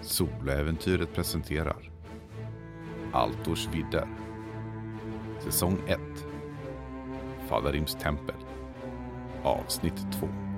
Soläventyret presenterar Altors vidder Säsong 1 Fadarims tempel Avsnitt 2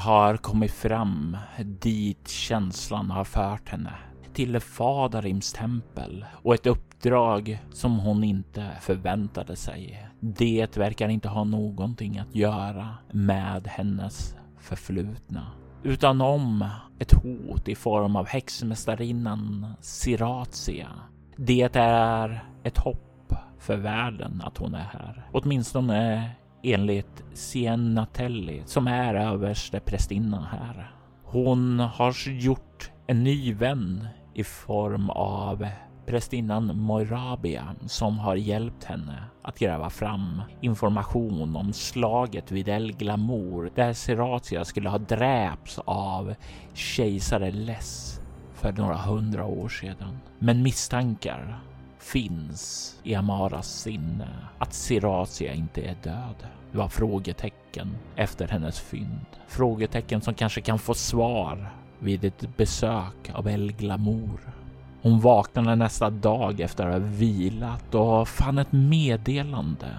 har kommit fram dit känslan har fört henne. Till Fadarims tempel och ett uppdrag som hon inte förväntade sig. Det verkar inte ha någonting att göra med hennes förflutna utan om ett hot i form av häxmästarinnan Siratia. Det är ett hopp för världen att hon är här. Åtminstone enligt Siennatelli som är överste prästinnan här. Hon har gjort en ny vän i form av prästinnan Moirabia som har hjälpt henne att gräva fram information om slaget vid El Glamour där Seratia skulle ha dräpts av kejsare Less för några hundra år sedan. Men misstankar finns i Amaras sinne att Siratia inte är död. Det var frågetecken efter hennes fynd. Frågetecken som kanske kan få svar vid ett besök av El Glamour. Hon vaknade nästa dag efter att ha vilat och fann ett meddelande.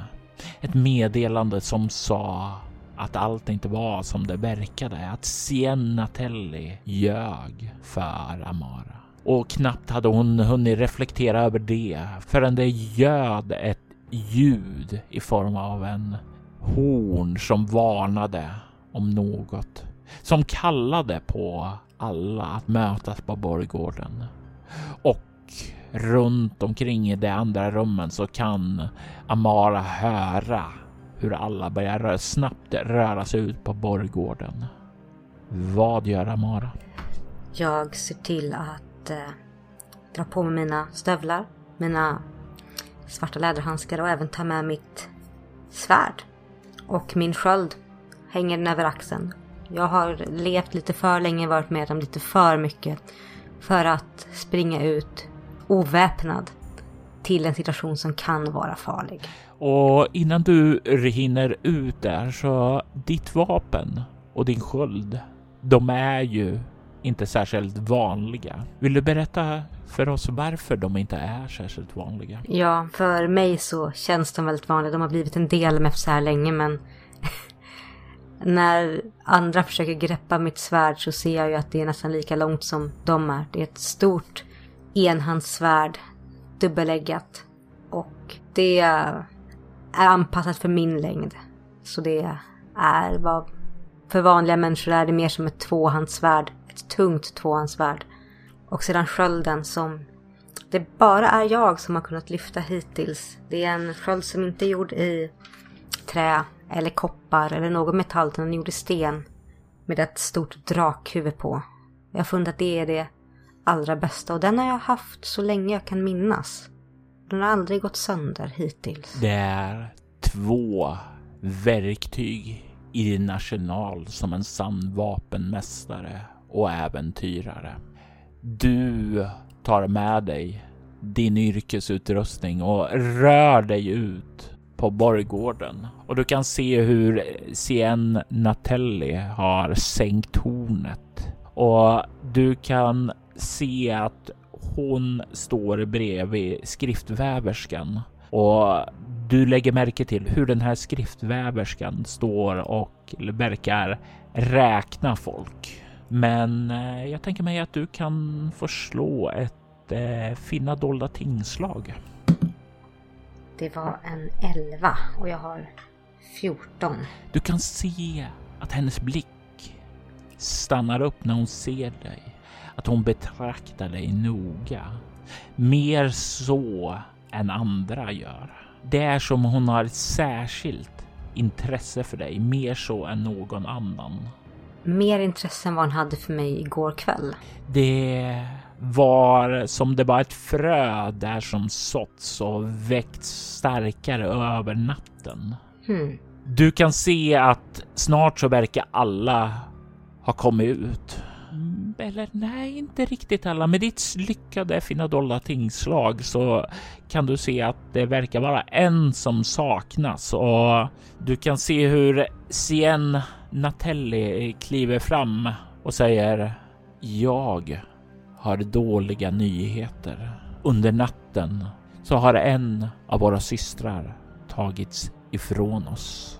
Ett meddelande som sa att allt inte var som det verkade. Att Sienna Telly ljög för Amara. Och knappt hade hon hunnit reflektera över det förrän det göd ett ljud i form av en horn som varnade om något. Som kallade på alla att mötas på borggården. Och runt omkring i de andra rummen så kan Amara höra hur alla börjar snabbt röra sig ut på borggården. Vad gör Amara? Jag ser till att eh, dra på mig mina stövlar, mina svarta läderhandskar och även ta med mitt svärd. Och min sköld hänger den över axeln. Jag har levt lite för länge, varit med om lite för mycket för att springa ut oväpnad till en situation som kan vara farlig. Och innan du hinner ut där så ditt vapen och din sköld, de är ju inte särskilt vanliga. Vill du berätta för oss varför de inte är särskilt vanliga? Ja, för mig så känns de väldigt vanliga. De har blivit en del med så här länge men när andra försöker greppa mitt svärd så ser jag ju att det är nästan lika långt som de är. Det är ett stort enhandssvärd, dubbeleggat. Och det är anpassat för min längd. Så det är vad för vanliga människor är det mer som ett tvåhandsvärd. Ett tungt tvåhandsvärd. Och sedan skölden som det bara är jag som har kunnat lyfta hittills. Det är en sköld som inte är gjord i trä eller koppar eller någon metall utan den är gjord i sten. Med ett stort drakhuvud på. Jag har funnit att det är det allra bästa och den har jag haft så länge jag kan minnas. Den har aldrig gått sönder hittills. Det är två verktyg i din arsenal som en sann vapenmästare och äventyrare. Du tar med dig din yrkesutrustning och rör dig ut på borggården och du kan se hur Sien Natelli har sänkt hornet. och du kan se att hon står bredvid skriftväverskan och du lägger märke till hur den här skriftväverskan står och verkar räkna folk. Men eh, jag tänker mig att du kan få slå ett eh, finna dolda tingslag. Det var en 11 och jag har 14. Du kan se att hennes blick stannar upp när hon ser dig. Att hon betraktar dig noga. Mer så än andra gör. Det är som hon har ett särskilt intresse för dig, mer så än någon annan. mer intresse än vad han hade för mig igår kväll? Det var som det var ett frö där som såtts och väckts starkare över natten. Hmm. Du kan se att snart så verkar alla ha kommit ut. Eller nej, inte riktigt alla. Med ditt lyckade fina dolda tingslag så kan du se att det verkar vara en som saknas och du kan se hur Sien Natelli kliver fram och säger Jag har dåliga nyheter. Under natten så har en av våra systrar tagits ifrån oss.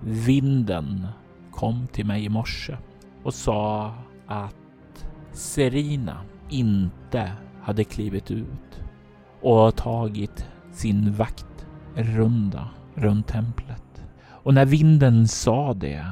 Vinden kom till mig i morse och sa att Serina inte hade klivit ut och tagit sin vaktrunda runt templet. Och när vinden sa det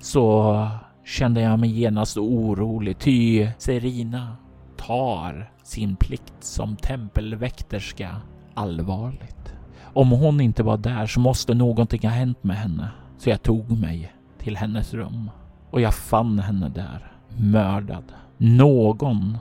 så kände jag mig genast orolig ty Serina tar sin plikt som tempelväkterska allvarligt. Om hon inte var där så måste någonting ha hänt med henne. Så jag tog mig till hennes rum och jag fann henne där mördad. Någon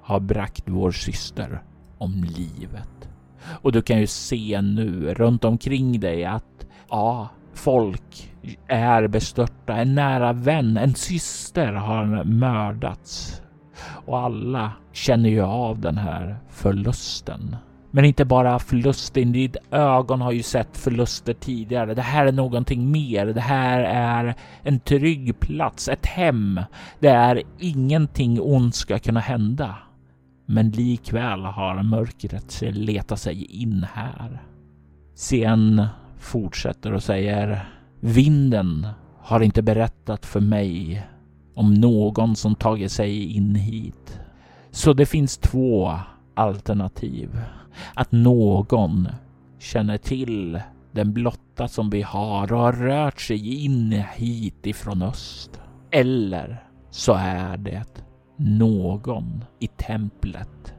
har bragt vår syster om livet. Och du kan ju se nu runt omkring dig att ja, folk är bestörta. En nära vän, en syster har mördats. Och alla känner ju av den här förlusten. Men inte bara förlusten, ditt ögon har ju sett förluster tidigare. Det här är någonting mer. Det här är en trygg plats, ett hem där ingenting ont ska kunna hända. Men likväl har mörkret letat sig in här. Sen fortsätter och säger Vinden har inte berättat för mig om någon som tagit sig in hit. Så det finns två alternativ. Att någon känner till den blotta som vi har och har rört sig in hit ifrån öst. Eller så är det någon i templet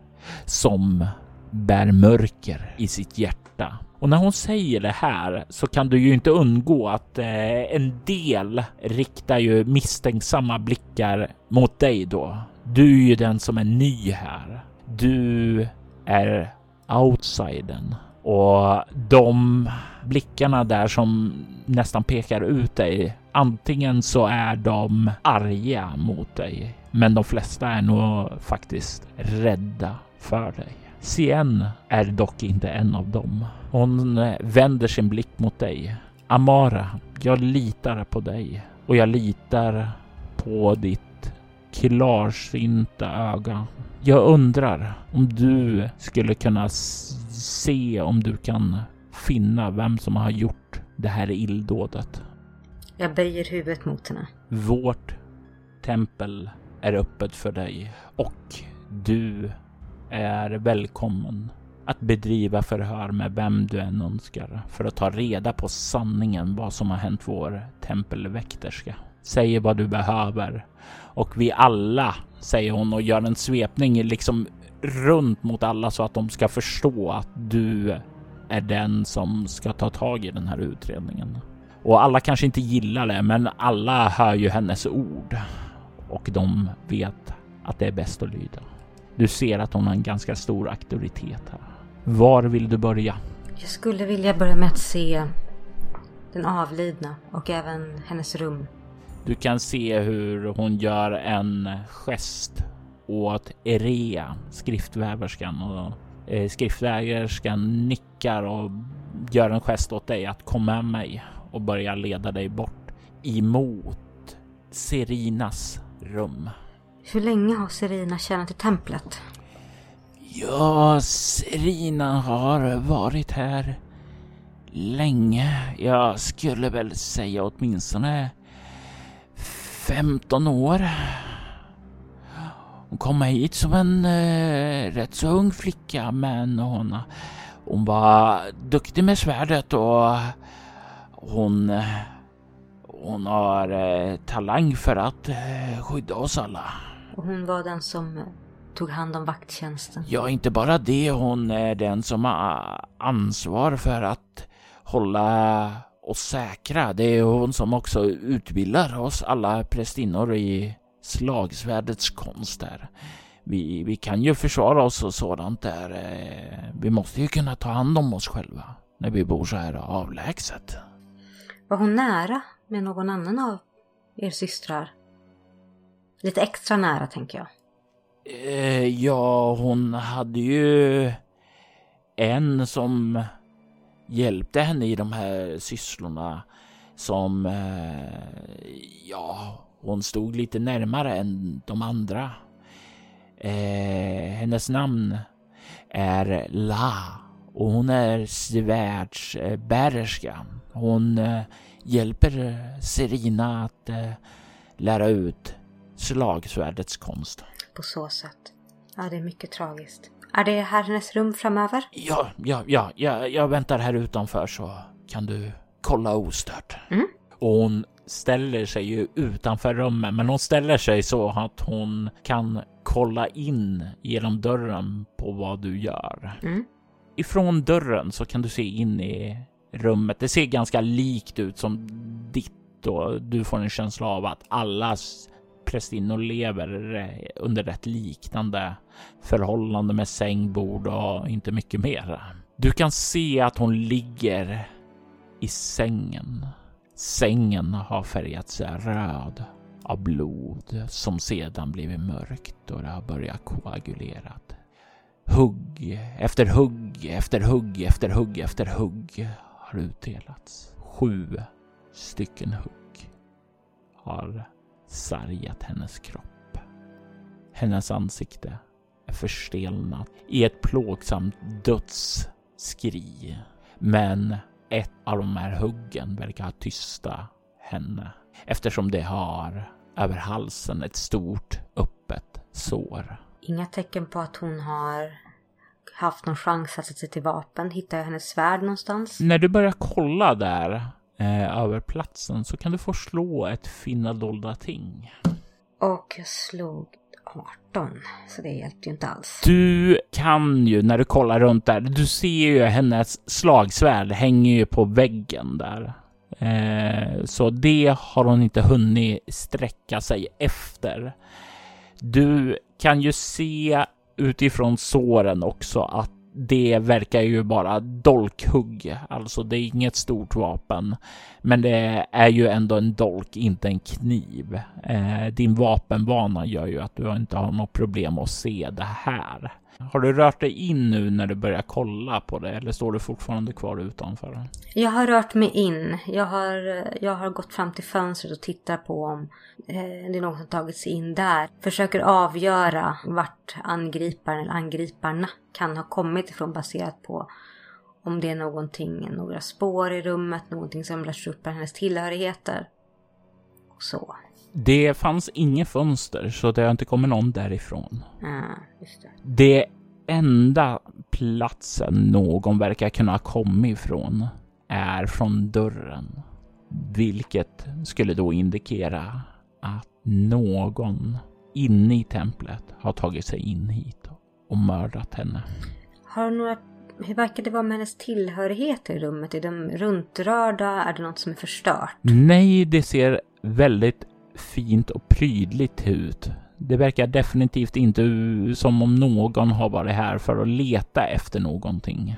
som bär mörker i sitt hjärta. Och när hon säger det här så kan du ju inte undgå att eh, en del riktar ju misstänksamma blickar mot dig då. Du är ju den som är ny här. Du är outsidern och de blickarna där som nästan pekar ut dig. Antingen så är de arga mot dig, men de flesta är nog faktiskt rädda för dig. Sien är dock inte en av dem. Hon eh, vänder sin blick mot dig. Amara, jag litar på dig och jag litar på ditt klarsynta öga. Jag undrar om du skulle kunna se om du kan finna vem som har gjort det här illdådet. Jag böjer huvudet mot henne. Vårt tempel är öppet för dig och du är välkommen att bedriva förhör med vem du än önskar för att ta reda på sanningen vad som har hänt vår tempelväkterska. Säg vad du behöver och vi alla, säger hon och gör en svepning liksom runt mot alla så att de ska förstå att du är den som ska ta tag i den här utredningen. Och alla kanske inte gillar det, men alla hör ju hennes ord och de vet att det är bäst att lyda. Du ser att hon har en ganska stor auktoritet här. Var vill du börja? Jag skulle vilja börja med att se den avlidna och även hennes rum. Du kan se hur hon gör en gest åt Erea, skriftväverskan och eh, skriftväverskan nickar och gör en gest åt dig att komma med mig och börja leda dig bort emot Serinas rum. Hur länge har Serina tjänat i templet? Ja, Serina har varit här länge. Jag skulle väl säga åtminstone 15 år. Hon kom hit som en eh, rätt så ung flicka men hon, hon var duktig med svärdet och hon, hon har eh, talang för att eh, skydda oss alla. Och hon var den som eh, tog hand om vakttjänsten. Ja, inte bara det. Hon är den som har ansvar för att hålla och säkra. Det är hon som också utbildar oss alla prästinnor i slagsvärdets konst där. Vi, vi kan ju försvara oss och sådant där. Eh, vi måste ju kunna ta hand om oss själva när vi bor så här avlägset. Var hon nära med någon annan av er systrar? Lite extra nära tänker jag. Eh, ja, hon hade ju en som hjälpte henne i de här sysslorna som, eh, ja, hon stod lite närmare än de andra. Eh, hennes namn är La och hon är svärdsbärerska. Hon eh, hjälper Serina att eh, lära ut slagsvärdets konst. På så sätt. Ja, det är mycket tragiskt. Är det hennes rum framöver? Ja, ja, ja, ja jag väntar här utanför så kan du kolla ostört. Mm. Och hon ställer sig ju utanför rummet, men hon ställer sig så att hon kan kolla in genom dörren på vad du gör. Mm. Ifrån dörren så kan du se in i rummet. Det ser ganska likt ut som ditt och du får en känsla av att allas prästinnor lever eh, under ett liknande förhållande med sängbord och inte mycket mer. Du kan se att hon ligger i sängen. Sängen har färgats röd av blod som sedan blivit mörkt och det har börjat koagulera. Hugg efter hugg efter hugg efter hugg efter hugg har utdelats. Sju stycken hugg har sargat hennes kropp. Hennes ansikte är förstelnat i ett plågsamt dödsskri. Men ett av de här huggen verkar tysta henne eftersom det har över halsen ett stort öppet sår. Inga tecken på att hon har haft någon chans att sätta sig till vapen. Hittar jag hennes svärd någonstans? När du börjar kolla där eh, över platsen så kan du få slå ett finna dolda ting. Och jag slog 18, så det hjälpte ju inte alls. Du kan ju när du kollar runt där, du ser ju hennes slagsvärd hänger ju på väggen där. Eh, så det har hon inte hunnit sträcka sig efter. Du kan ju se utifrån såren också att det verkar ju bara dolkhugg, alltså det är inget stort vapen. Men det är ju ändå en dolk, inte en kniv. Eh, din vapenvana gör ju att du inte har något problem att se det här. Har du rört dig in nu när du börjar kolla på det eller står du fortfarande kvar utanför? Jag har rört mig in. Jag har, jag har gått fram till fönstret och tittat på om eh, det är någon som tagit sig in där. Försöker avgöra vart angriparen eller angriparna kan ha kommit ifrån baserat på om det är någonting, några spår i rummet, någonting som lärs upp av hennes tillhörigheter. Och så. Det fanns inget fönster så det har inte kommit någon därifrån. Ja, just det. Det enda platsen någon verkar kunna ha kommit ifrån är från dörren. Vilket skulle då indikera att någon inne i templet har tagit sig in hit och mördat henne. Har några... Hur verkar det vara med hennes tillhörigheter i rummet? Är de runtrörda? Är det något som är förstört? Nej, det ser väldigt fint och prydligt ut. Det verkar definitivt inte som om någon har varit här för att leta efter någonting.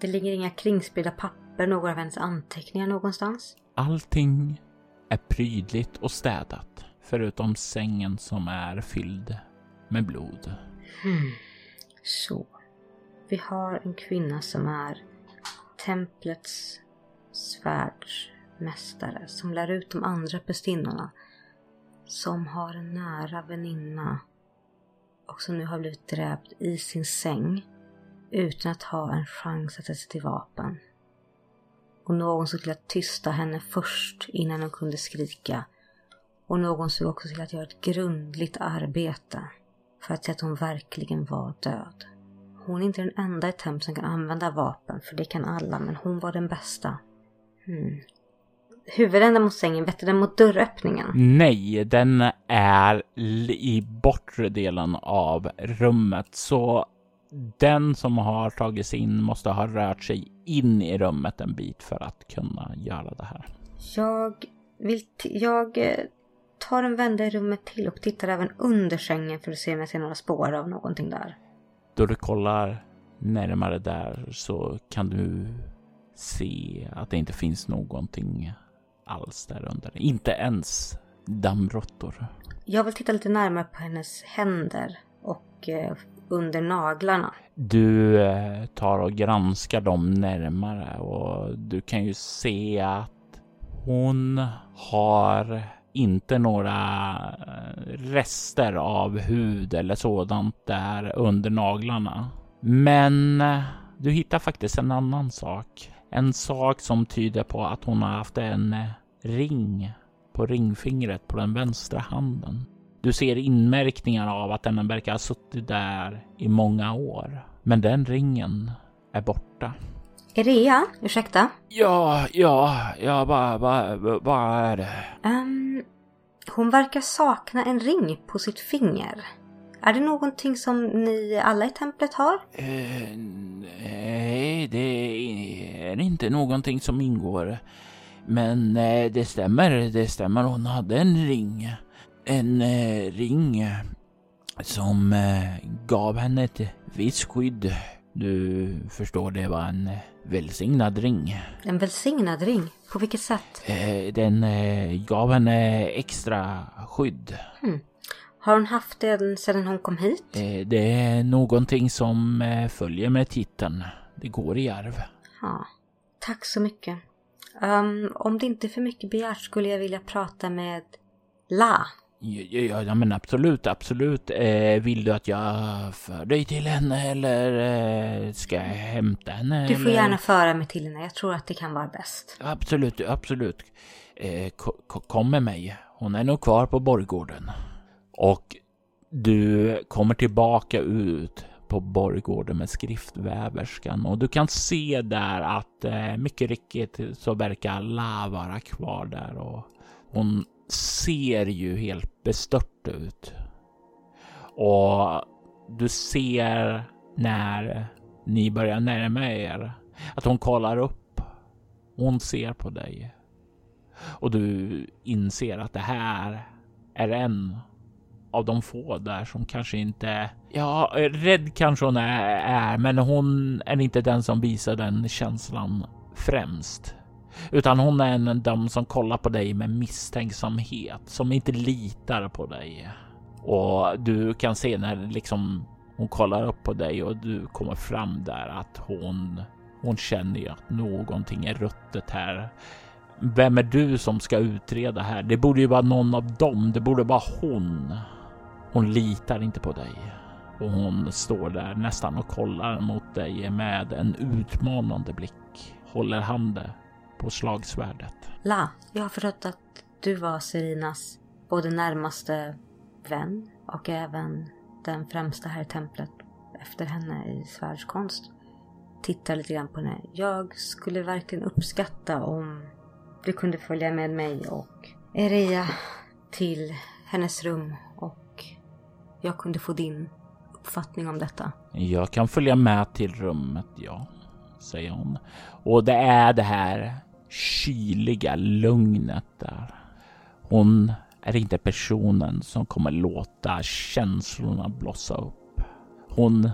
Det ligger inga kringspridda papper, några av hennes anteckningar någonstans? Allting är prydligt och städat, förutom sängen som är fylld med blod. Hmm. Så. Vi har en kvinna som är templets svärdsmästare som lär ut de andra pestinnorna som har en nära väninna och som nu har blivit dräpt i sin säng utan att ha en chans att sätta sig till vapen. Och någon såg till att tysta henne först innan hon kunde skrika. Och någon såg också till att göra ett grundligt arbete för att se att hon verkligen var död. Hon är inte den enda i Temp som kan använda vapen, för det kan alla, men hon var den bästa. Hmm huvudänden mot sängen, vetter den mot dörröppningen? Nej, den är i bortre delen av rummet. Så den som har tagit sig in måste ha rört sig in i rummet en bit för att kunna göra det här. Jag vill... Jag eh, tar en vända i rummet till och tittar även under sängen för att se om jag ser några spår av någonting där. Då du kollar närmare där så kan du se att det inte finns någonting alls där under. Inte ens dammråttor. Jag vill titta lite närmare på hennes händer och eh, under naglarna. Du eh, tar och granskar dem närmare och du kan ju se att hon har inte några eh, rester av hud eller sådant där under naglarna. Men du hittar faktiskt en annan sak. En sak som tyder på att hon har haft en eh, ring på ringfingret på den vänstra handen. Du ser inmärkningar av att den verkar ha suttit där i många år. Men den ringen är borta. Erea, ursäkta? Ja, ja, ja, vad, vad, vad är det? Um, hon verkar sakna en ring på sitt finger. Är det någonting som ni alla i templet har? Uh, nej, det är inte någonting som ingår. Men uh, det stämmer, det stämmer. Hon hade en ring. En uh, ring som gav henne ett visst skydd. Du förstår, det var en välsignad ring. En välsignad ring? På vilket sätt? Den gav henne extra skydd. Hmm. Har hon haft den sedan hon kom hit? Det är någonting som följer med titeln. Det går i arv. Ja, tack så mycket. Um, om det inte är för mycket begärt skulle jag vilja prata med La. Ja, ja, ja men absolut, absolut. Eh, vill du att jag för dig till henne eller eh, ska jag hämta henne? Du får eller? gärna föra mig till henne. Jag tror att det kan vara bäst. Absolut, absolut. Eh, kom med mig. Hon är nog kvar på borggården. Och du kommer tillbaka ut på borggården med skriftväverskan och du kan se där att eh, mycket riktigt så verkar La vara kvar där och hon ser ju helt bestört ut. Och du ser när ni börjar närma er att hon kollar upp. Hon ser på dig. Och du inser att det här är en av de få där som kanske inte... Ja, rädd kanske hon är, är men hon är inte den som visar den känslan främst. Utan hon är en av de som kollar på dig med misstänksamhet, som inte litar på dig. Och du kan se när liksom hon kollar upp på dig och du kommer fram där att hon, hon känner ju att någonting är ruttet här. Vem är du som ska utreda här? Det borde ju vara någon av dem. Det borde vara hon. Hon litar inte på dig och hon står där nästan och kollar mot dig med en utmanande blick. Håller handen på slagsvärdet. La, jag har förstått att du var Serinas både närmaste vän och även den främsta här i templet efter henne i svärdskonst. Tittar lite grann på henne. Jag skulle verkligen uppskatta om du kunde följa med mig och Eria till hennes rum och jag kunde få din uppfattning om detta. Jag kan följa med till rummet, ja, säger hon. Och det är det här kyliga lugnet där. Hon är inte personen som kommer låta känslorna blossa upp. Hon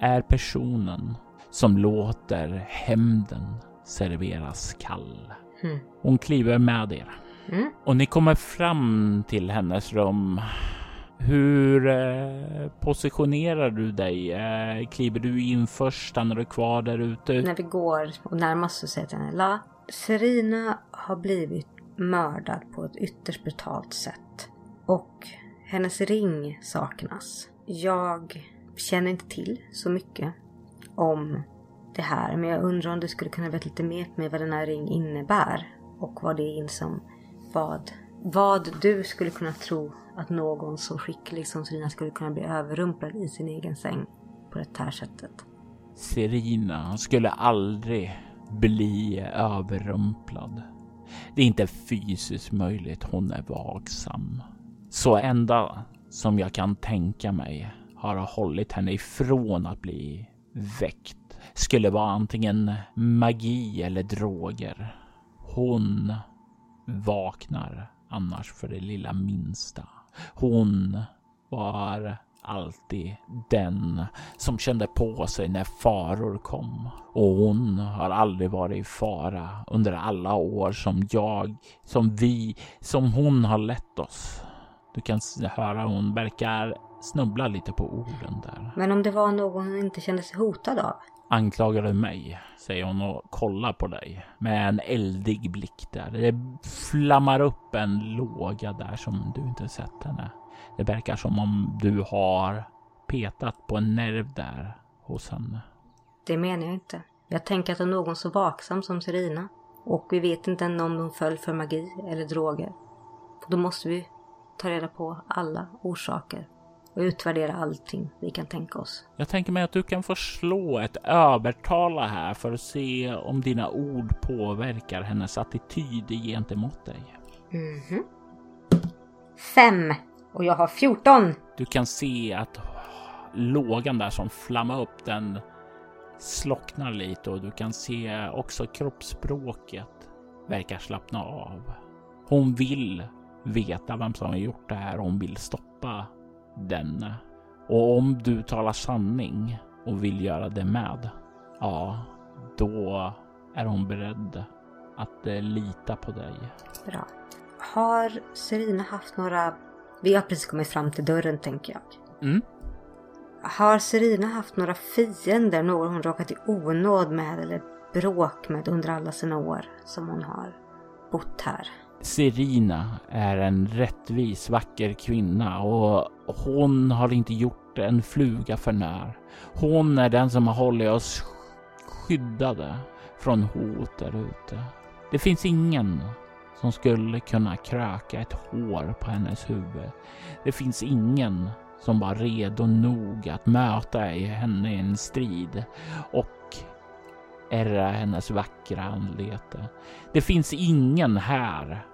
är personen som låter hämnden serveras kall. Mm. Hon kliver med er Mm. och ni kommer fram till hennes rum. Hur eh, positionerar du dig? Eh, kliver du in först? Stannar du kvar där ute? När vi går och närmar oss så säger jag till henne, La, Serina har blivit mördad på ett ytterst brutalt sätt. Och hennes ring saknas. Jag känner inte till så mycket om det här. Men jag undrar om du skulle kunna berätta lite mer för mig vad den här ring innebär. Och vad det är in som vad, vad du skulle kunna tro att någon så skicklig som Serina skulle kunna bli överrumplad i sin egen säng på det här sättet. Serina skulle aldrig bli överrumplad. Det är inte fysiskt möjligt. Hon är vaksam. Så enda som jag kan tänka mig har hållit henne ifrån att bli väckt skulle vara antingen magi eller droger. Hon vaknar annars för det lilla minsta. Hon var alltid den som kände på sig när faror kom. Och hon har aldrig varit i fara under alla år som jag, som vi, som hon har lett oss. Du kan höra hon verkar snubbla lite på orden där. Men om det var någon hon inte kände sig hotad av? Anklagar du mig? Säger hon och kollar på dig med en eldig blick där. Det flammar upp en låga där som du inte sett henne. Det verkar som om du har petat på en nerv där hos henne. Det menar jag inte. Jag tänker att det är någon så vaksam som Serina. Och vi vet inte än om hon föll för magi eller droger. Då måste vi ta reda på alla orsaker och utvärdera allting vi kan tänka oss. Jag tänker mig att du kan få slå ett övertala här för att se om dina ord påverkar hennes attityd gentemot dig. Mm Fem och jag har 14. Du kan se att lågan där som flammar upp den slocknar lite och du kan se också kroppsspråket verkar slappna av. Hon vill veta vem som har gjort det här hon vill stoppa denne. Och om du talar sanning och vill göra det med, ja, då är hon beredd att eh, lita på dig. Bra. Har Serina haft några... Vi har precis kommit fram till dörren tänker jag. Mm. Har Serina haft några fiender, någon hon råkat i onåd med eller bråk med under alla sina år som hon har bott här? Serina är en rättvis, vacker kvinna och hon har inte gjort en fluga för när. Hon är den som har hållit oss skyddade från hot där ute. Det finns ingen som skulle kunna kröka ett hår på hennes huvud. Det finns ingen som var redo nog att möta henne i en strid och ärra hennes vackra anlete. Det finns ingen här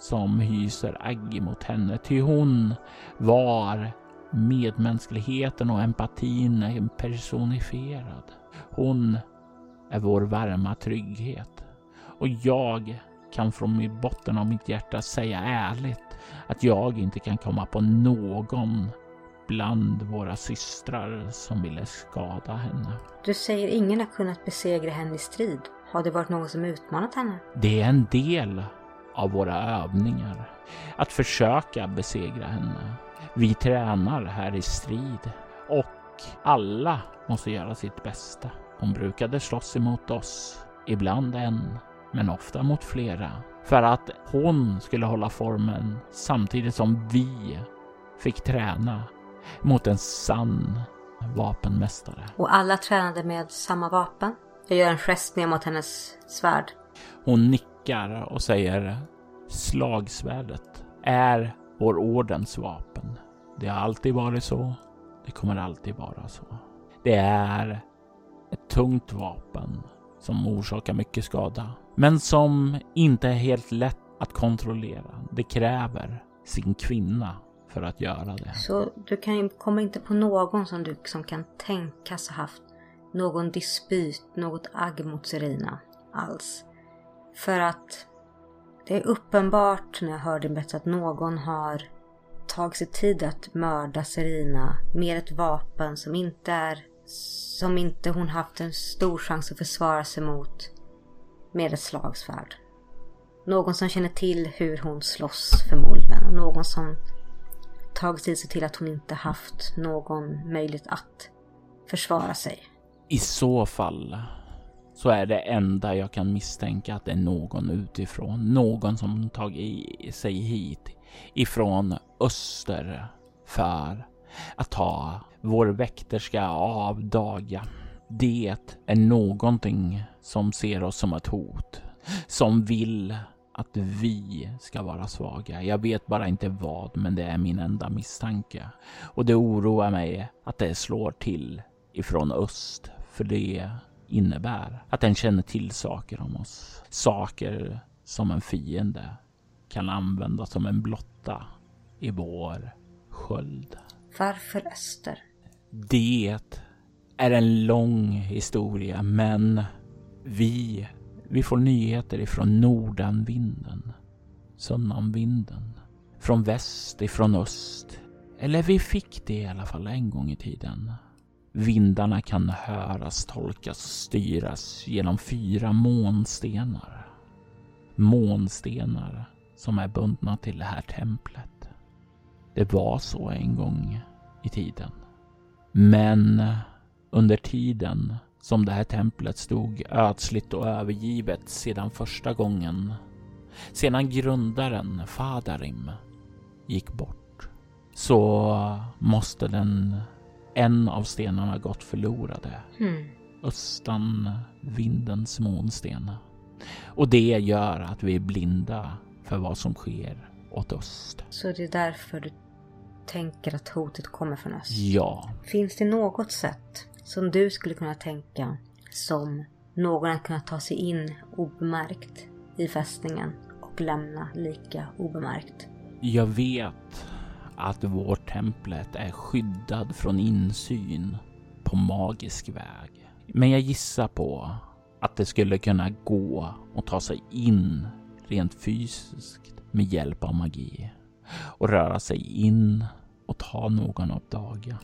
som hyser agg mot henne, ty hon var medmänskligheten och empatin personifierad. Hon är vår varma trygghet och jag kan från botten av mitt hjärta säga ärligt att jag inte kan komma på någon bland våra systrar som ville skada henne. Du säger ingen har kunnat besegra henne i strid. Har det varit någon som utmanat henne? Det är en del av våra övningar. Att försöka besegra henne. Vi tränar här i strid och alla måste göra sitt bästa. Hon brukade slåss emot oss, ibland en, men ofta mot flera. För att hon skulle hålla formen samtidigt som vi fick träna mot en sann vapenmästare. Och alla tränade med samma vapen? Jag gör en gest ner mot hennes svärd. Hon nickar nickar och säger slagsvärdet är vår ordens vapen. Det har alltid varit så. Det kommer alltid vara så. Det är ett tungt vapen som orsakar mycket skada, men som inte är helt lätt att kontrollera. Det kräver sin kvinna för att göra det. Så du kan komma inte på någon som du som kan tänkas ha haft någon dispyt, något agg mot Serina alls. För att det är uppenbart när jag hör din berättelse att någon har tagit sig tid att mörda Serina med ett vapen som inte är som inte hon haft en stor chans att försvara sig mot med ett slagsvärd. Någon som känner till hur hon slåss förmodligen och någon som tagit sig till att hon inte haft någon möjlighet att försvara sig. I så fall så är det enda jag kan misstänka att det är någon utifrån. Någon som tagit sig hit ifrån öster för att ta vår väkterska av Daga. Det är någonting som ser oss som ett hot, som vill att vi ska vara svaga. Jag vet bara inte vad, men det är min enda misstanke. Och det oroar mig att det slår till ifrån öst, för det innebär att den känner till saker om oss. Saker som en fiende kan använda som en blotta i vår sköld. Varför öster? Det är en lång historia, men vi, vi får nyheter ifrån nordanvinden, sönnanvinden, från väst, ifrån öst. Eller vi fick det i alla fall en gång i tiden. Vindarna kan höras, tolkas och styras genom fyra månstenar. Månstenar som är bundna till det här templet. Det var så en gång i tiden. Men under tiden som det här templet stod ödsligt och övergivet sedan första gången, sedan grundaren Fadarim gick bort, så måste den en av stenarna gått förlorade. Mm. Östan vindens månsten. Och det gör att vi är blinda för vad som sker åt öst. Så det är därför du tänker att hotet kommer från öst? Ja. Finns det något sätt som du skulle kunna tänka som någon att kunna ta sig in obemärkt i fästningen och lämna lika obemärkt? Jag vet att vårt templet är skyddad från insyn på magisk väg. Men jag gissar på att det skulle kunna gå att ta sig in rent fysiskt med hjälp av magi och röra sig in och ta någon av dagen.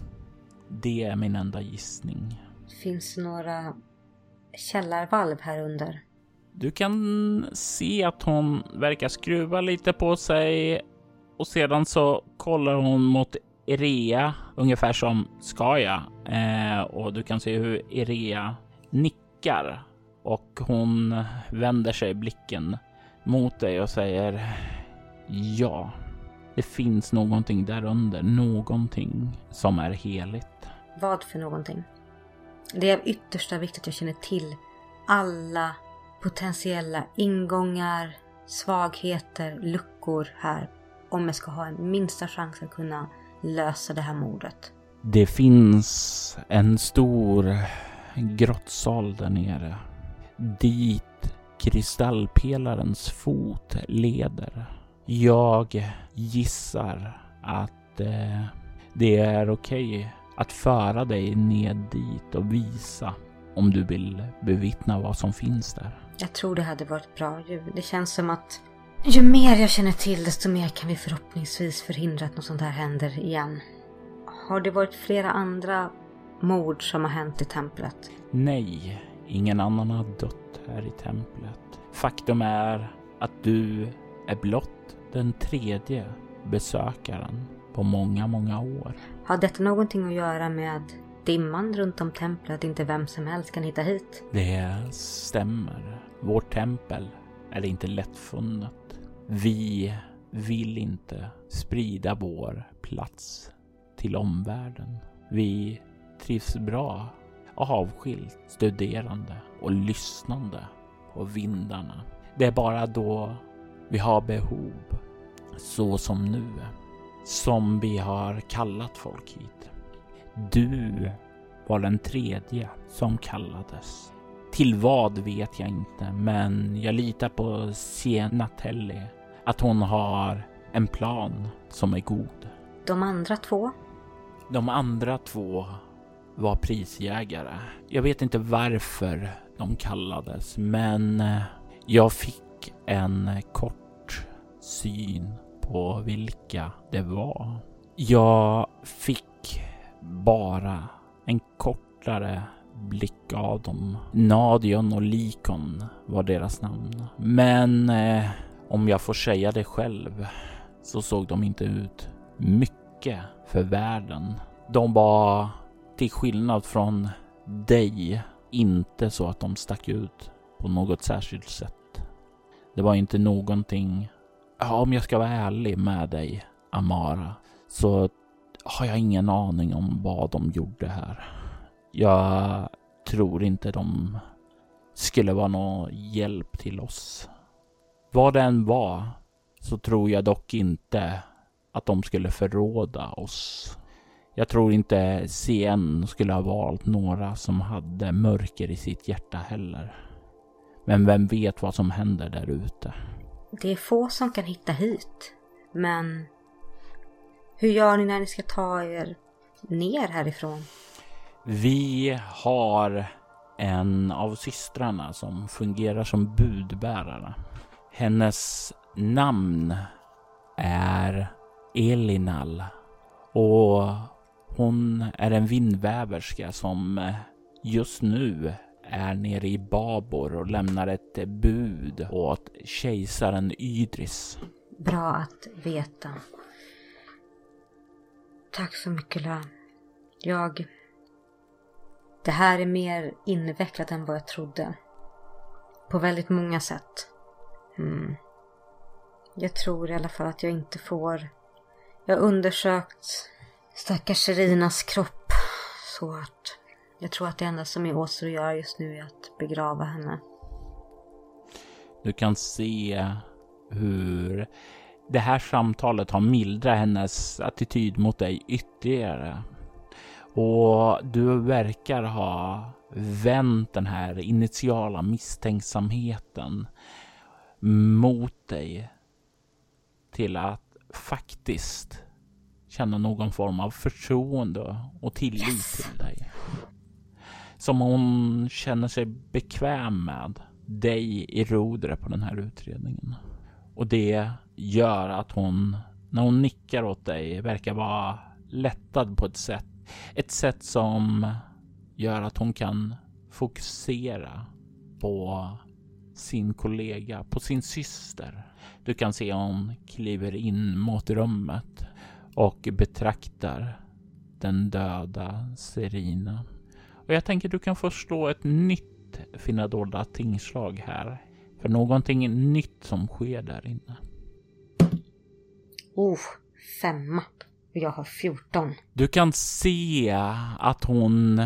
Det är min enda gissning. Finns det några källarvalv här under? Du kan se att hon verkar skruva lite på sig och sedan så kollar hon mot Irea ungefär som ska jag eh, och du kan se hur Irea nickar och hon vänder sig blicken mot dig och säger ja. Det finns någonting där under, någonting som är heligt. Vad för någonting? Det är av yttersta vikt att jag känner till alla potentiella ingångar, svagheter, luckor här. Om jag ska ha en minsta chans att kunna lösa det här mordet. Det finns en stor grottsal där nere. Dit kristallpelarens fot leder. Jag gissar att eh, det är okej okay att föra dig ned dit och visa om du vill bevittna vad som finns där. Jag tror det hade varit bra. Det känns som att ju mer jag känner till desto mer kan vi förhoppningsvis förhindra att något sånt här händer igen. Har det varit flera andra mord som har hänt i templet? Nej, ingen annan har dött här i templet. Faktum är att du är blott den tredje besökaren på många, många år. Har detta någonting att göra med dimman runt om templet, inte vem som helst kan hitta hit? Det stämmer. Vårt tempel är inte lättfunnet. Vi vill inte sprida vår plats till omvärlden. Vi trivs bra avskilt, studerande och lyssnande på vindarna. Det är bara då vi har behov, så som nu, som vi har kallat folk hit. Du var den tredje som kallades. Till vad vet jag inte, men jag litar på Sienatelli. Att hon har en plan som är god. De andra två? De andra två var prisjägare. Jag vet inte varför de kallades, men jag fick en kort syn på vilka det var. Jag fick bara en kortare blick av dem. Nadion och Likon var deras namn. Men eh, om jag får säga det själv så såg de inte ut mycket för världen. De var till skillnad från dig inte så att de stack ut på något särskilt sätt. Det var inte någonting, ja, om jag ska vara ärlig med dig Amara, så har jag ingen aning om vad de gjorde här. Jag tror inte de skulle vara någon hjälp till oss. Vad det än var så tror jag dock inte att de skulle förråda oss. Jag tror inte CN skulle ha valt några som hade mörker i sitt hjärta heller. Men vem vet vad som händer där ute? Det är få som kan hitta hit. Men hur gör ni när ni ska ta er ner härifrån? Vi har en av systrarna som fungerar som budbärare. Hennes namn är Elinal och hon är en vindväverska som just nu är nere i Babor och lämnar ett bud åt kejsaren Ydris. Bra att veta. Tack så mycket Lön. Jag... Det här är mer invecklat än vad jag trodde. På väldigt många sätt. Mm. Jag tror i alla fall att jag inte får... Jag har undersökt stackars Serinas kropp. Så att jag tror att det enda som är åter att göra just nu är att begrava henne. Du kan se hur det här samtalet har mildrat hennes attityd mot dig ytterligare. Och du verkar ha vänt den här initiala misstänksamheten mot dig till att faktiskt känna någon form av förtroende och tillit yes. till dig. Som hon känner sig bekväm med dig i rodret på den här utredningen. Och det gör att hon, när hon nickar åt dig, verkar vara lättad på ett sätt. Ett sätt som gör att hon kan fokusera på sin kollega, på sin syster. Du kan se hon kliver in mot rummet och betraktar den döda Serina. Och jag tänker du kan få slå ett nytt finna dolda tingslag här. För någonting nytt som sker där inne. Oh, femma. Och jag har 14. Du kan se att hon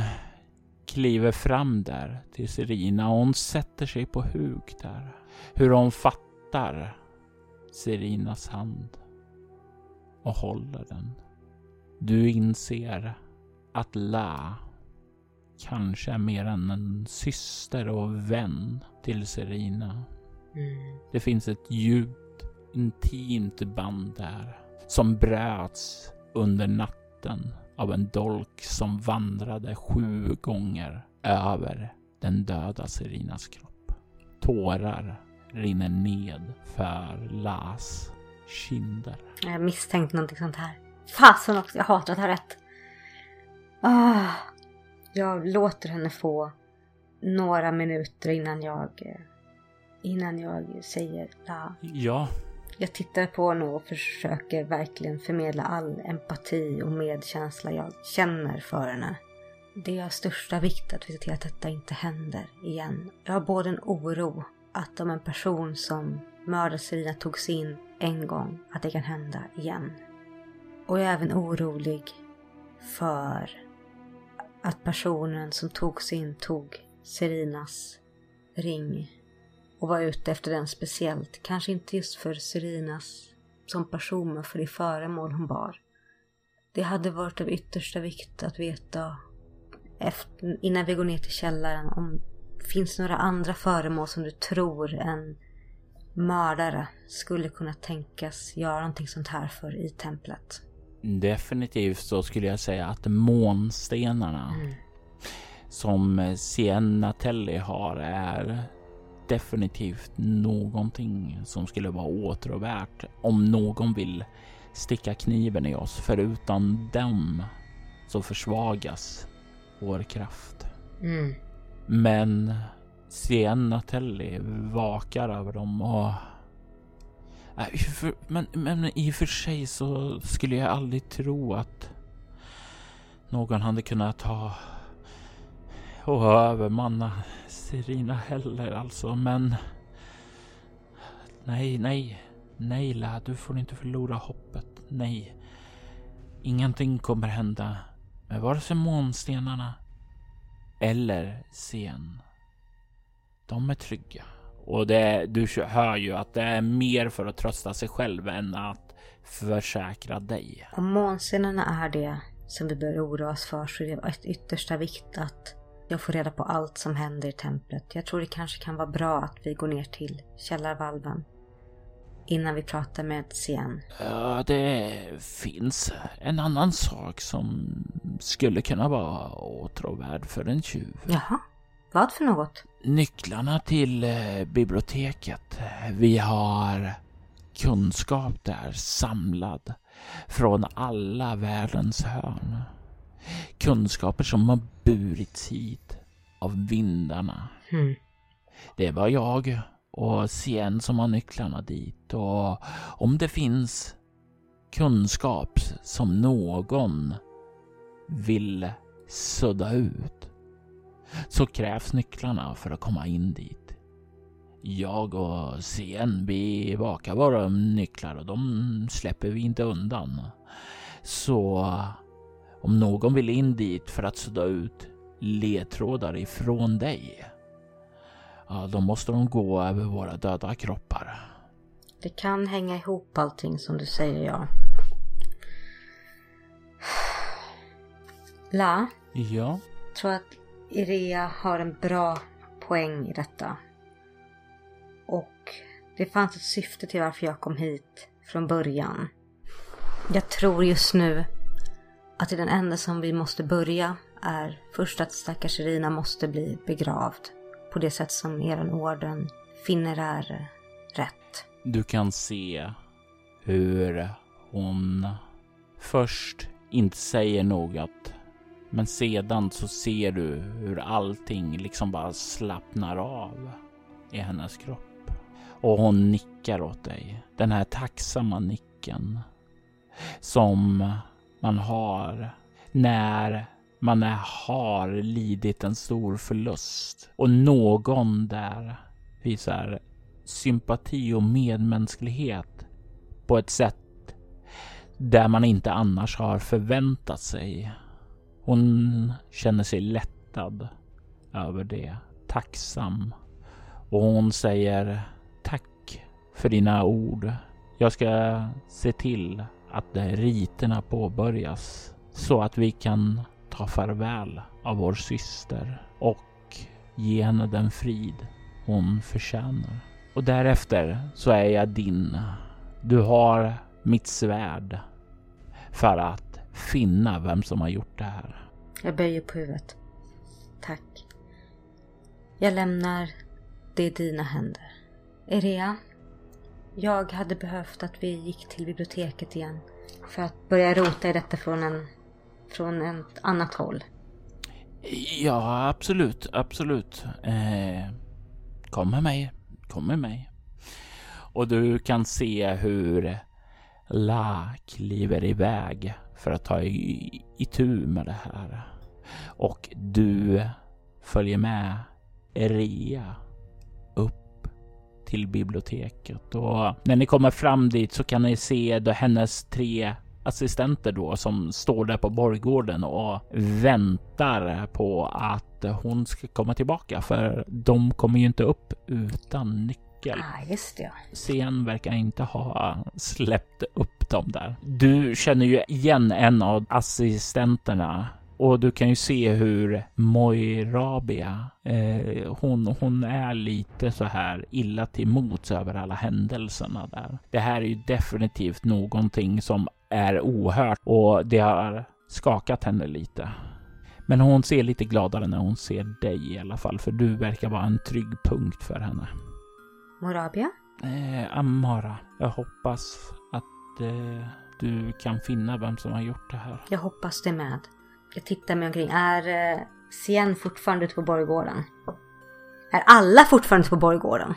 kliver fram där till Serina och hon sätter sig på huk där. Hur hon fattar Serinas hand och håller den. Du inser att La kanske är mer än en syster och vän till Serina. Mm. Det finns ett djupt intimt band där som bröts under natten av en dolk som vandrade sju gånger över den döda Serinas kropp. Tårar rinner ned för Las kinder. Jag misstänkt någonting sånt här. Fasen också, jag hatar att ha rätt. Ah, jag låter henne få några minuter innan jag eh, innan jag säger la. Ja. Jag tittar på henne och försöker verkligen förmedla all empati och medkänsla jag känner för henne. Det är av största vikt att vi ser till att detta inte händer igen. Jag har både en oro att om en person som mördade Serina tog sig in en gång, att det kan hända igen. Och jag är även orolig för att personen som tog sig in tog Serinas ring och var ute efter den speciellt. Kanske inte just för Serinas som person, men för det föremål hon bar. Det hade varit av yttersta vikt att veta efter, innan vi går ner till källaren om finns några andra föremål som du tror en mördare skulle kunna tänkas göra någonting sånt här för i templet? Definitivt så skulle jag säga att månstenarna mm. som Sienna Telly har är definitivt någonting som skulle vara åtråvärt om någon vill sticka kniven i oss. För utan dem så försvagas vår kraft. Mm. Men Sienna Telly vakar över dem och... Men, men i och för sig så skulle jag aldrig tro att någon hade kunnat ta och övermanna Serina heller alltså, men... Nej, nej, nej Lä, du får inte förlora hoppet. Nej. Ingenting kommer hända med vare sig månstenarna eller scen. De är trygga. Och det, du hör ju att det är mer för att trösta sig själv än att försäkra dig. Om månstenarna är det som vi bör oroa oss för så är det av yttersta vikt att jag får reda på allt som händer i templet. Jag tror det kanske kan vara bra att vi går ner till källarvalven. innan vi pratar med Sian? Ja, det finns en annan sak som skulle kunna vara åtråvärd för en tjuv. Jaha, vad för något? Nycklarna till eh, biblioteket. Vi har kunskap där samlad från alla världens hörn. Kunskaper som har burits hit av vindarna. Hmm. Det var jag och Sien som har nycklarna dit och om det finns kunskap som någon vill sudda ut så krävs nycklarna för att komma in dit. Jag och Sien, vi vakar våra nycklar och de släpper vi inte undan. Så om någon vill in dit för att sudda ut ledtrådar ifrån dig, ja, då måste de gå över våra döda kroppar. Det kan hänga ihop allting som du säger, ja. La, Ja, tror att Irea har en bra poäng i detta. Och det fanns ett syfte till varför jag kom hit från början. Jag tror just nu att det är den enda som vi måste börja är först att stackars Irina måste bli begravd på det sätt som eran orden finner är rätt. du kan se hur hon först inte säger något. Men sedan så ser du hur allting liksom bara slappnar av i hennes kropp. Och hon nickar åt dig. Den här tacksamma nicken. Som man har när man är, har lidit en stor förlust. Och någon där visar sympati och medmänsklighet på ett sätt där man inte annars har förväntat sig. Hon känner sig lättad över det, tacksam. Och hon säger tack för dina ord. Jag ska se till att eh, riterna påbörjas så att vi kan ta farväl av vår syster och ge henne den frid hon förtjänar. Och därefter så är jag din. Du har mitt svärd för att finna vem som har gjort det här. Jag böjer på huvudet. Tack. Jag lämnar det i dina händer. Erea, jag hade behövt att vi gick till biblioteket igen för att börja rota i detta från en från ett annat håll. Ja, absolut, absolut. Eh, kom med mig, kom med mig. Och du kan se hur La kliver iväg för att ta i, itu med det här. Och du följer med Ria till biblioteket. Och när ni kommer fram dit så kan ni se då hennes tre assistenter då som står där på borggården och väntar på att hon ska komma tillbaka för de kommer ju inte upp utan nyckel. Ah, just det. Sen verkar inte ha släppt upp dem där. Du känner ju igen en av assistenterna och du kan ju se hur Moirabia, eh, hon, hon är lite så här illa till mots över alla händelserna där. Det här är ju definitivt någonting som är ohört och det har skakat henne lite. Men hon ser lite gladare när hon ser dig i alla fall, för du verkar vara en trygg punkt för henne. Morabia? Eh, Amara, jag hoppas att eh, du kan finna vem som har gjort det här. Jag hoppas det med. Jag tittar mig omkring. Är eh, Sien fortfarande ute på borggården? Är alla fortfarande ute på borggården?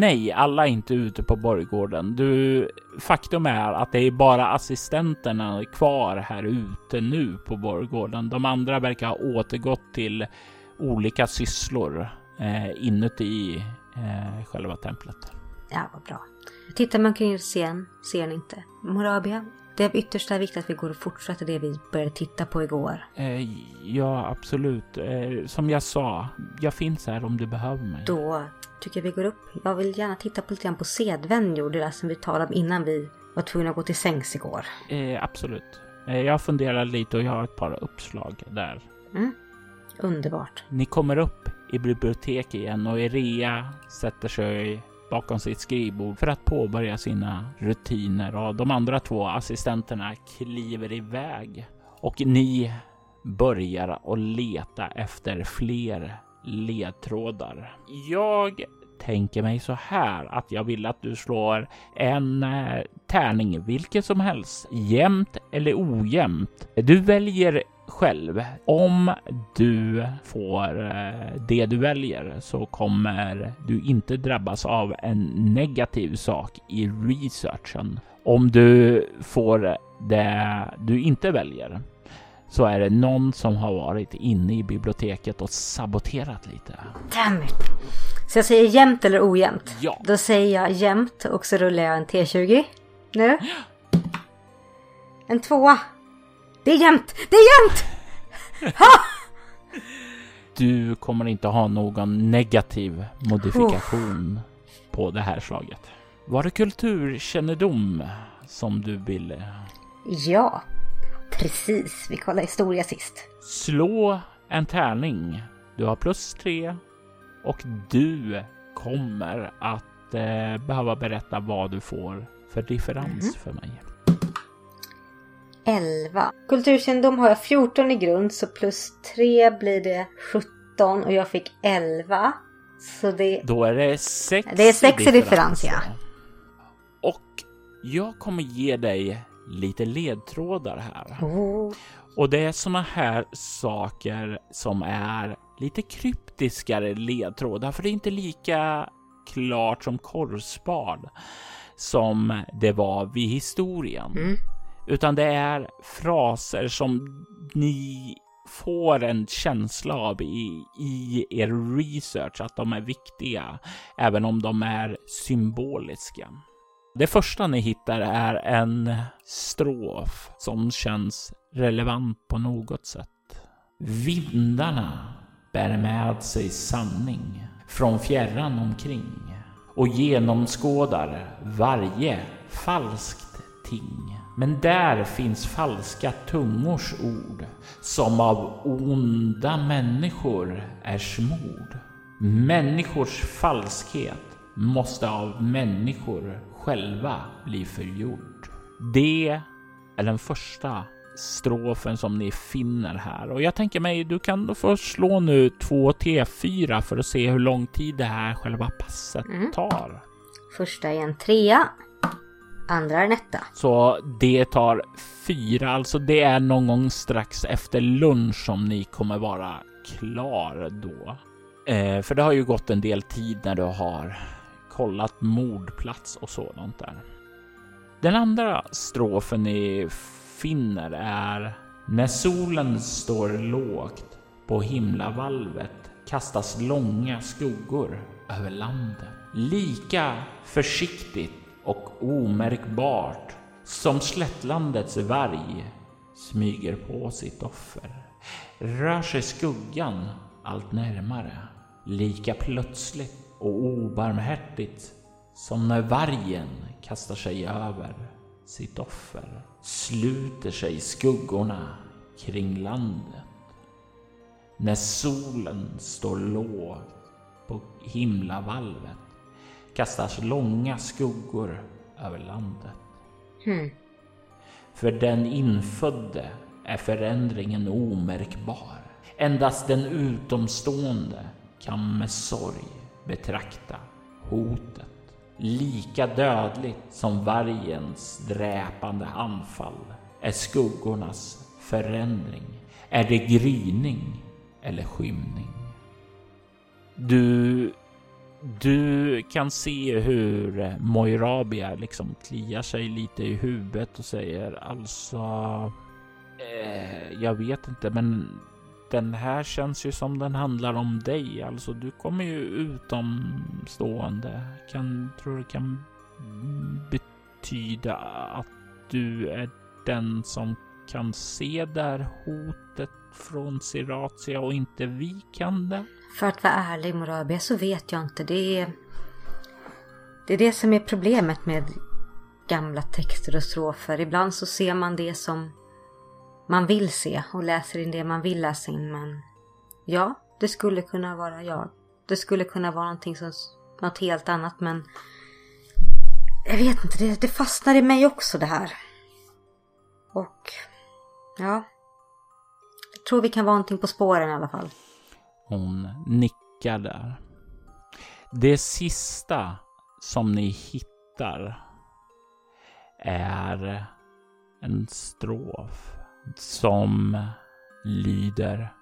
Nej, alla är inte ute på borggården. Du, faktum är att det är bara assistenterna kvar här ute nu på borggården. De andra verkar ha återgått till olika sysslor eh, inuti eh, själva templet. Ja, vad bra. Jag tittar mig omkring Sien. Ser ni inte. Morabia, det är av yttersta vikt att vi går och fortsätter det vi började titta på igår. Eh, ja, absolut. Eh, som jag sa, jag finns här om du behöver mig. Då tycker jag vi går upp. Jag vill gärna titta på lite grann på sedvänjor, det där som vi talade om innan vi var tvungna att gå till sängs igår. Eh, absolut. Eh, jag funderar lite och jag har ett par uppslag där. Mm. Underbart. Ni kommer upp i biblioteket igen och Erea sätter sig bakom sitt skrivbord för att påbörja sina rutiner och de andra två assistenterna kliver iväg och ni börjar att leta efter fler ledtrådar. Jag tänker mig så här att jag vill att du slår en eh, tärning, vilket som helst, jämnt eller ojämnt. Du väljer själv. Om du får eh, det du väljer så kommer du inte drabbas av en negativ sak i researchen. Om du får det du inte väljer så är det någon som har varit inne i biblioteket och saboterat lite. Damn it. Så jag säger jämnt eller ojämnt? Ja. Då säger jag jämnt och så rullar jag en T20 nu. En tvåa. Det är jämnt! Det är jämnt! Du kommer inte ha någon negativ modifikation på det här slaget. Var det kulturkännedom som du ville? Ja, precis. Vi kollade historia sist. Slå en tärning. Du har plus tre och du kommer att eh, behöva berätta vad du får för differens för mig. 11. Kulturkännedom har jag 14 i grund så plus 3 blir det 17 och jag fick 11. Så det... Då är det sex Det är sex i differens, ja. Och jag kommer ge dig lite ledtrådar här. Oh. Och det är såna här saker som är lite kryptiskare ledtrådar, för det är inte lika klart som korvspad som det var vid historien. Mm. Utan det är fraser som ni får en känsla av i, i er research att de är viktiga, även om de är symboliska. Det första ni hittar är en strof som känns relevant på något sätt. Vindarna bär med sig sanning från fjärran omkring och genomskådar varje falskt ting. Men där finns falska tungors ord som av onda människor är smord. Människors falskhet måste av människor själva bli förgjord. Det är den första strofen som ni finner här och jag tänker mig du kan få slå nu 2 T4 för att se hur lång tid det här själva passet Mm. tar. Första är en trea. Andra är en etta. Så det tar fyra, alltså det är någon gång strax efter lunch som ni kommer vara klar då. Eh, för det har ju gått en del tid när du har kollat mordplats och sådant där. Den andra strofen ni finner är När solen står lågt på himlavalvet kastas långa skuggor över landet. Lika försiktigt och omärkbart som slättlandets varg smyger på sitt offer rör sig skuggan allt närmare. Lika plötsligt och obarmhärtigt som när vargen kastar sig över sitt offer sluter sig skuggorna kring landet. När solen står lågt på himlavalvet kastas långa skuggor över landet. Hmm. För den infödde är förändringen omärkbar. Endast den utomstående kan med sorg betrakta hotet. Lika dödligt som vargens dräpande anfall är skuggornas förändring. Är det gryning eller skymning? Du du kan se hur eh, Moirabia liksom kliar sig lite i huvudet och säger alltså... Eh, jag vet inte, men den här känns ju som den handlar om dig. Alltså, du kommer ju utomstående. Kan, tror det kan betyda att du är den som kan se där hotet från Siratia och inte vi kan det? För att vara ärlig Morabia så vet jag inte. Det är, det är det som är problemet med gamla texter och strofer. Ibland så ser man det som man vill se och läser in det man vill läsa in. Men ja, det skulle kunna vara jag. Det skulle kunna vara någonting som något helt annat men jag vet inte, det, det fastnar i mig också det här. Och ja, jag tror vi kan vara någonting på spåren i alla fall. Hon nickar där. Det sista som ni hittar är en strof som lyder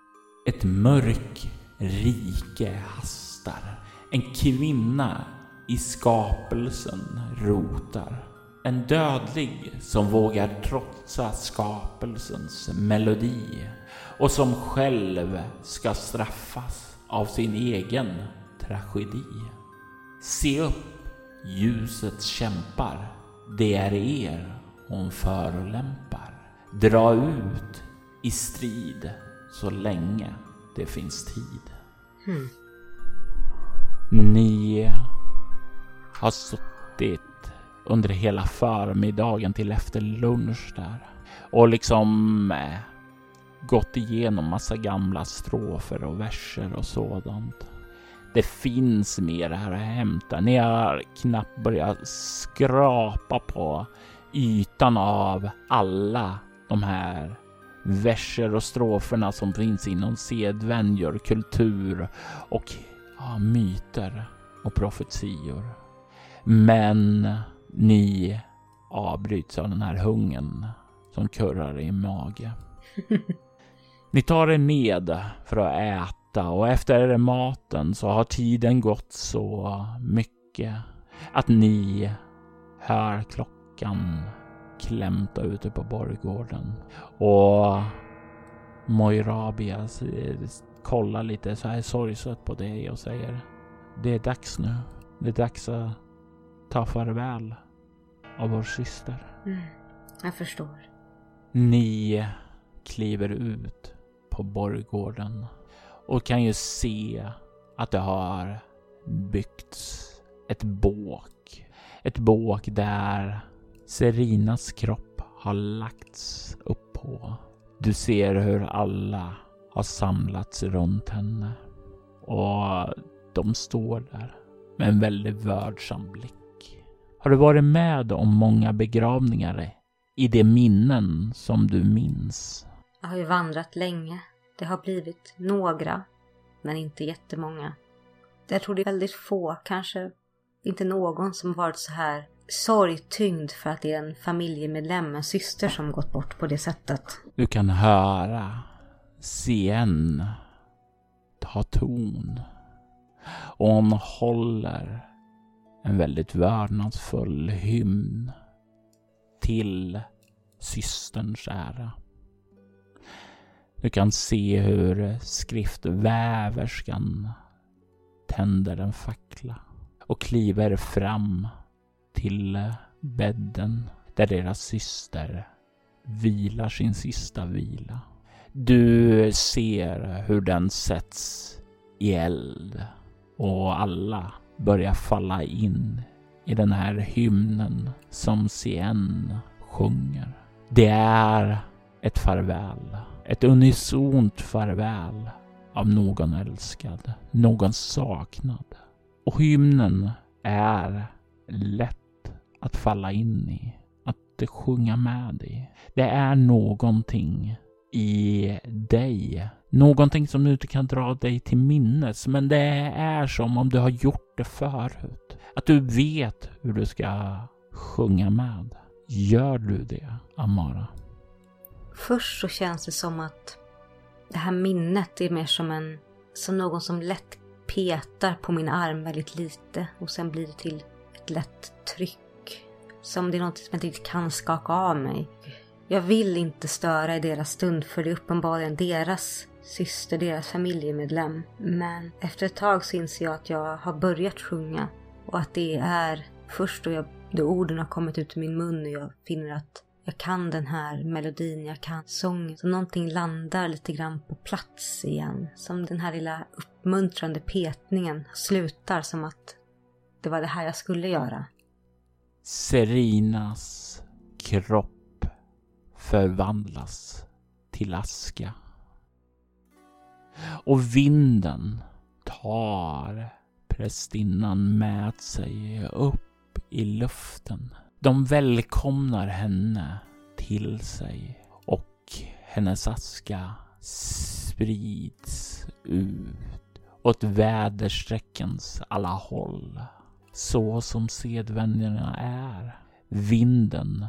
Ett mörk rike hastar. En kvinna i skapelsen rotar. En dödlig som vågar trotsa skapelsens melodi och som själv ska straffas av sin egen tragedi. Se upp, ljusets kämpar, det är er hon förolämpar. Dra ut i strid så länge det finns tid. Hmm. Ni har suttit under hela förmiddagen till efter lunch där och liksom eh, gått igenom massa gamla strofer och verser och sådant. Det finns mer här att hämta. Ni har knappt börjat skrapa på ytan av alla de här verser och stroferna som finns inom sedvänjor, kultur och ja, myter och profetior. Men ni avbryts av den här hungern som kurrar i mage. Ni tar er ned för att äta och efter maten så har tiden gått så mycket att ni hör klockan klämta ute på borggården. Och Moirabia kollar lite så här sorgset på dig och säger Det är dags nu. Det är dags att ta farväl av vår syster. Mm, jag förstår. Ni kliver ut på borggården och kan ju se att det har byggts ett båk. Ett båk där Serinas kropp har lagts upp på. Du ser hur alla har samlats runt henne och de står där med en väldigt vördsam blick. Har du varit med om många begravningar i de minnen som du minns? Jag har ju vandrat länge. Det har blivit några, men inte jättemånga. Jag tror det är väldigt få, kanske inte någon som varit så här sorgtyngd för att det är en familjemedlem, en syster som gått bort på det sättet. Du kan höra CN ta ton och hon håller en väldigt vördnadsfull hymn till systerns ära. Du kan se hur skriftväverskan tänder en fackla och kliver fram till bädden där deras syster vilar sin sista vila. Du ser hur den sätts i eld och alla börjar falla in i den här hymnen som Sien sjunger. Det är ett farväl, ett unisont farväl av någon älskad, någon saknad. Och hymnen är lätt att falla in i, att sjunga med i. Det är någonting i dig. Någonting som du inte kan dra dig till minnes, men det är som om du har gjort det förut. Att du vet hur du ska sjunga med. Gör du det, Amara? Först så känns det som att det här minnet är mer som en som någon som lätt petar på min arm väldigt lite och sen blir det till ett lätt tryck. Som det är något som jag inte riktigt kan skaka av mig. Jag vill inte störa i deras stund för det är uppenbarligen deras syster, deras familjemedlem. Men efter ett tag så inser jag att jag har börjat sjunga och att det är först då, jag, då orden har kommit ut ur min mun och jag finner att jag kan den här melodin, jag kan sången. Så någonting landar lite grann på plats igen. Som den här lilla uppmuntrande petningen slutar som att det var det här jag skulle göra. Serinas kropp förvandlas till aska. Och vinden tar prästinnan med sig upp i luften. De välkomnar henne till sig och hennes aska sprids ut åt väderstreckens alla håll. Så som sedvänjorna är. Vinden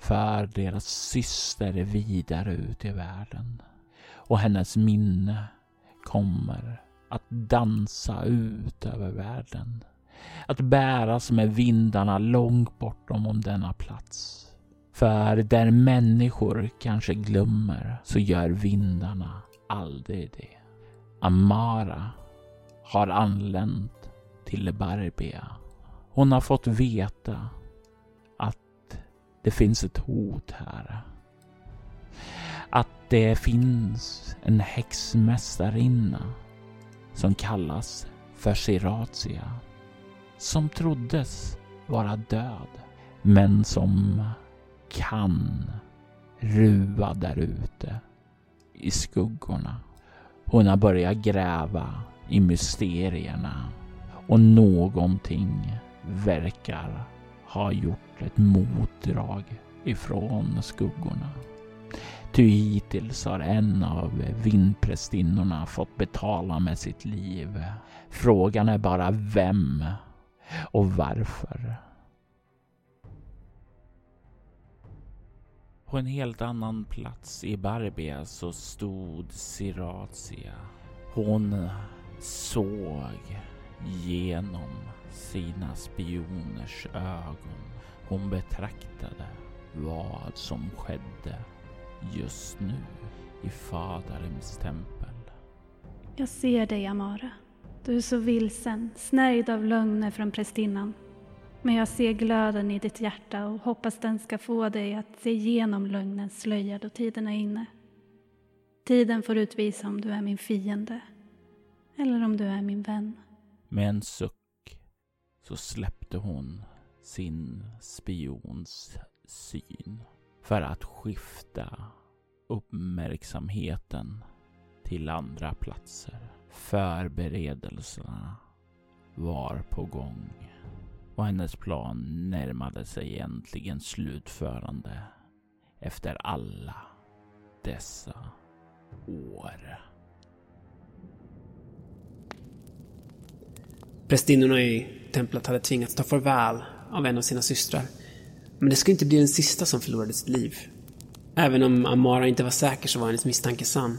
för deras syster vidare ut i världen. Och hennes minne kommer att dansa ut över världen. Att bäras med vindarna långt bortom om denna plats. För där människor kanske glömmer så gör vindarna aldrig det. Amara har anlänt till Barbia. Hon har fått veta att det finns ett hot här. Att det finns en häxmästarinna som kallas för Siratia. Som troddes vara död, men som kan ruva där ute i skuggorna. Hon har börjat gräva i mysterierna och någonting verkar ha gjort ett motdrag ifrån skuggorna. Ty hittills har en av vindprästinnorna fått betala med sitt liv. Frågan är bara vem och varför. På en helt annan plats i Barbia så stod Siratia. Hon såg genom sina spioners ögon. Hon betraktade vad som skedde just nu i Fadarims tempel. Jag ser dig, Amara. Du är så vilsen, snärjd av lögner från prästinnan. Men jag ser glöden i ditt hjärta och hoppas den ska få dig att se igenom lögnens slöja då tiden är inne. Tiden får utvisa om du är min fiende eller om du är min vän. Med en suck så släppte hon sin spions syn för att skifta uppmärksamheten till andra platser. Förberedelserna var på gång och hennes plan närmade sig egentligen slutförande efter alla dessa år. Prästinnorna i templet hade tvingats ta farväl av en av sina systrar. Men det skulle inte bli den sista som förlorade sitt liv. Även om Amara inte var säker så var hennes misstanke sann.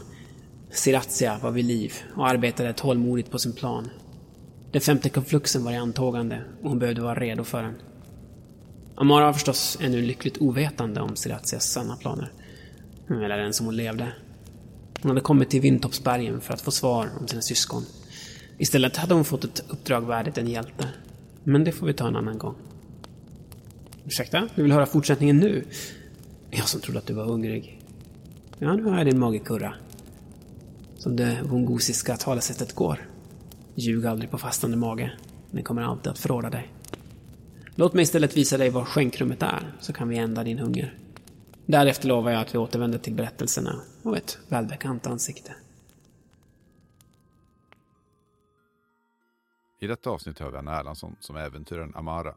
Siratia var vid liv och arbetade tålmodigt på sin plan. Den femte konfluxen var i antågande och hon behövde vara redo för den. Amara var förstås ännu lyckligt ovetande om Siratias sanna planer. Eller den som hon levde. Hon hade kommit till Vindtoppsbergen för att få svar om sina syskon. Istället hade hon fått ett uppdrag värdigt en hjälte. Men det får vi ta en annan gång. Ursäkta? Du vill höra fortsättningen nu? Jag som trodde att du var hungrig. Ja, nu har jag din mage kurra. Som det wongosiska talesättet går. Ljug aldrig på fastande mage. Den kommer alltid att förråda dig. Låt mig istället visa dig var skänkrummet är, så kan vi ända din hunger. Därefter lovar jag att vi återvänder till berättelserna och ett välbekant ansikte. I detta avsnitt hör vi Anna Erlandsson som äventyraren Amara,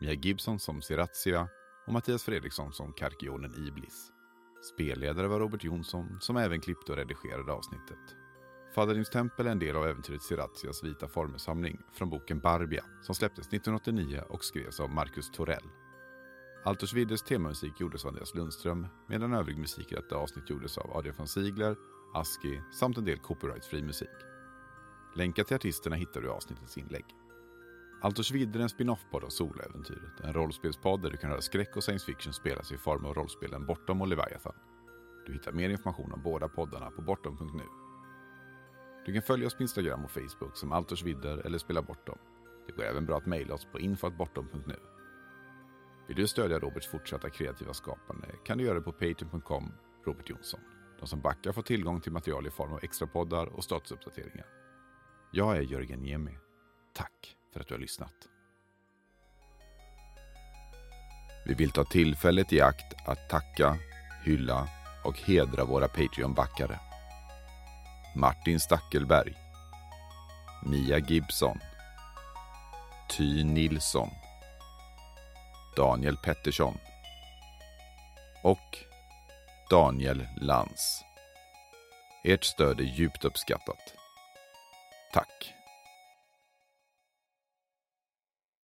Mia Gibson som Sirazia och Mattias Fredriksson som Karkionen Iblis. Spelledare var Robert Jonsson som även klippte och redigerade avsnittet. Faderims tempel är en del av äventyret Siratias vita formelsamling från boken Barbia som släpptes 1989 och skrevs av Marcus Torell. Altus Viddes temamusik gjordes av Andreas Lundström medan övrig musik i detta avsnitt gjordes av Adrian von Ziegler, Aski samt en del copyrightfri musik. Länkar till artisterna hittar du i avsnittets inlägg. Altos Vidder är en spin-off-podd av Soläventyret, en rollspelspodd där du kan höra skräck och science fiction spelas i form av rollspelen Bortom och Leviathan. Du hittar mer information om båda poddarna på bortom.nu. Du kan följa oss på Instagram och Facebook som Altors Vidder eller Spela Bortom. Det går även bra att mejla oss på info.bortom.nu. Vill du stödja Roberts fortsatta kreativa skapande kan du göra det på patreon.com Robert Jonsson. De som backar får tillgång till material i form av extra poddar och statusuppdateringar. Jag är Jörgen Niemi. Tack för att du har lyssnat. Vi vill ta tillfället i akt att tacka, hylla och hedra våra Patreon-backare. Martin Stackelberg Mia Gibson Ty Nilsson, Daniel Pettersson och Daniel Lantz. Ert stöd är djupt uppskattat. Tack!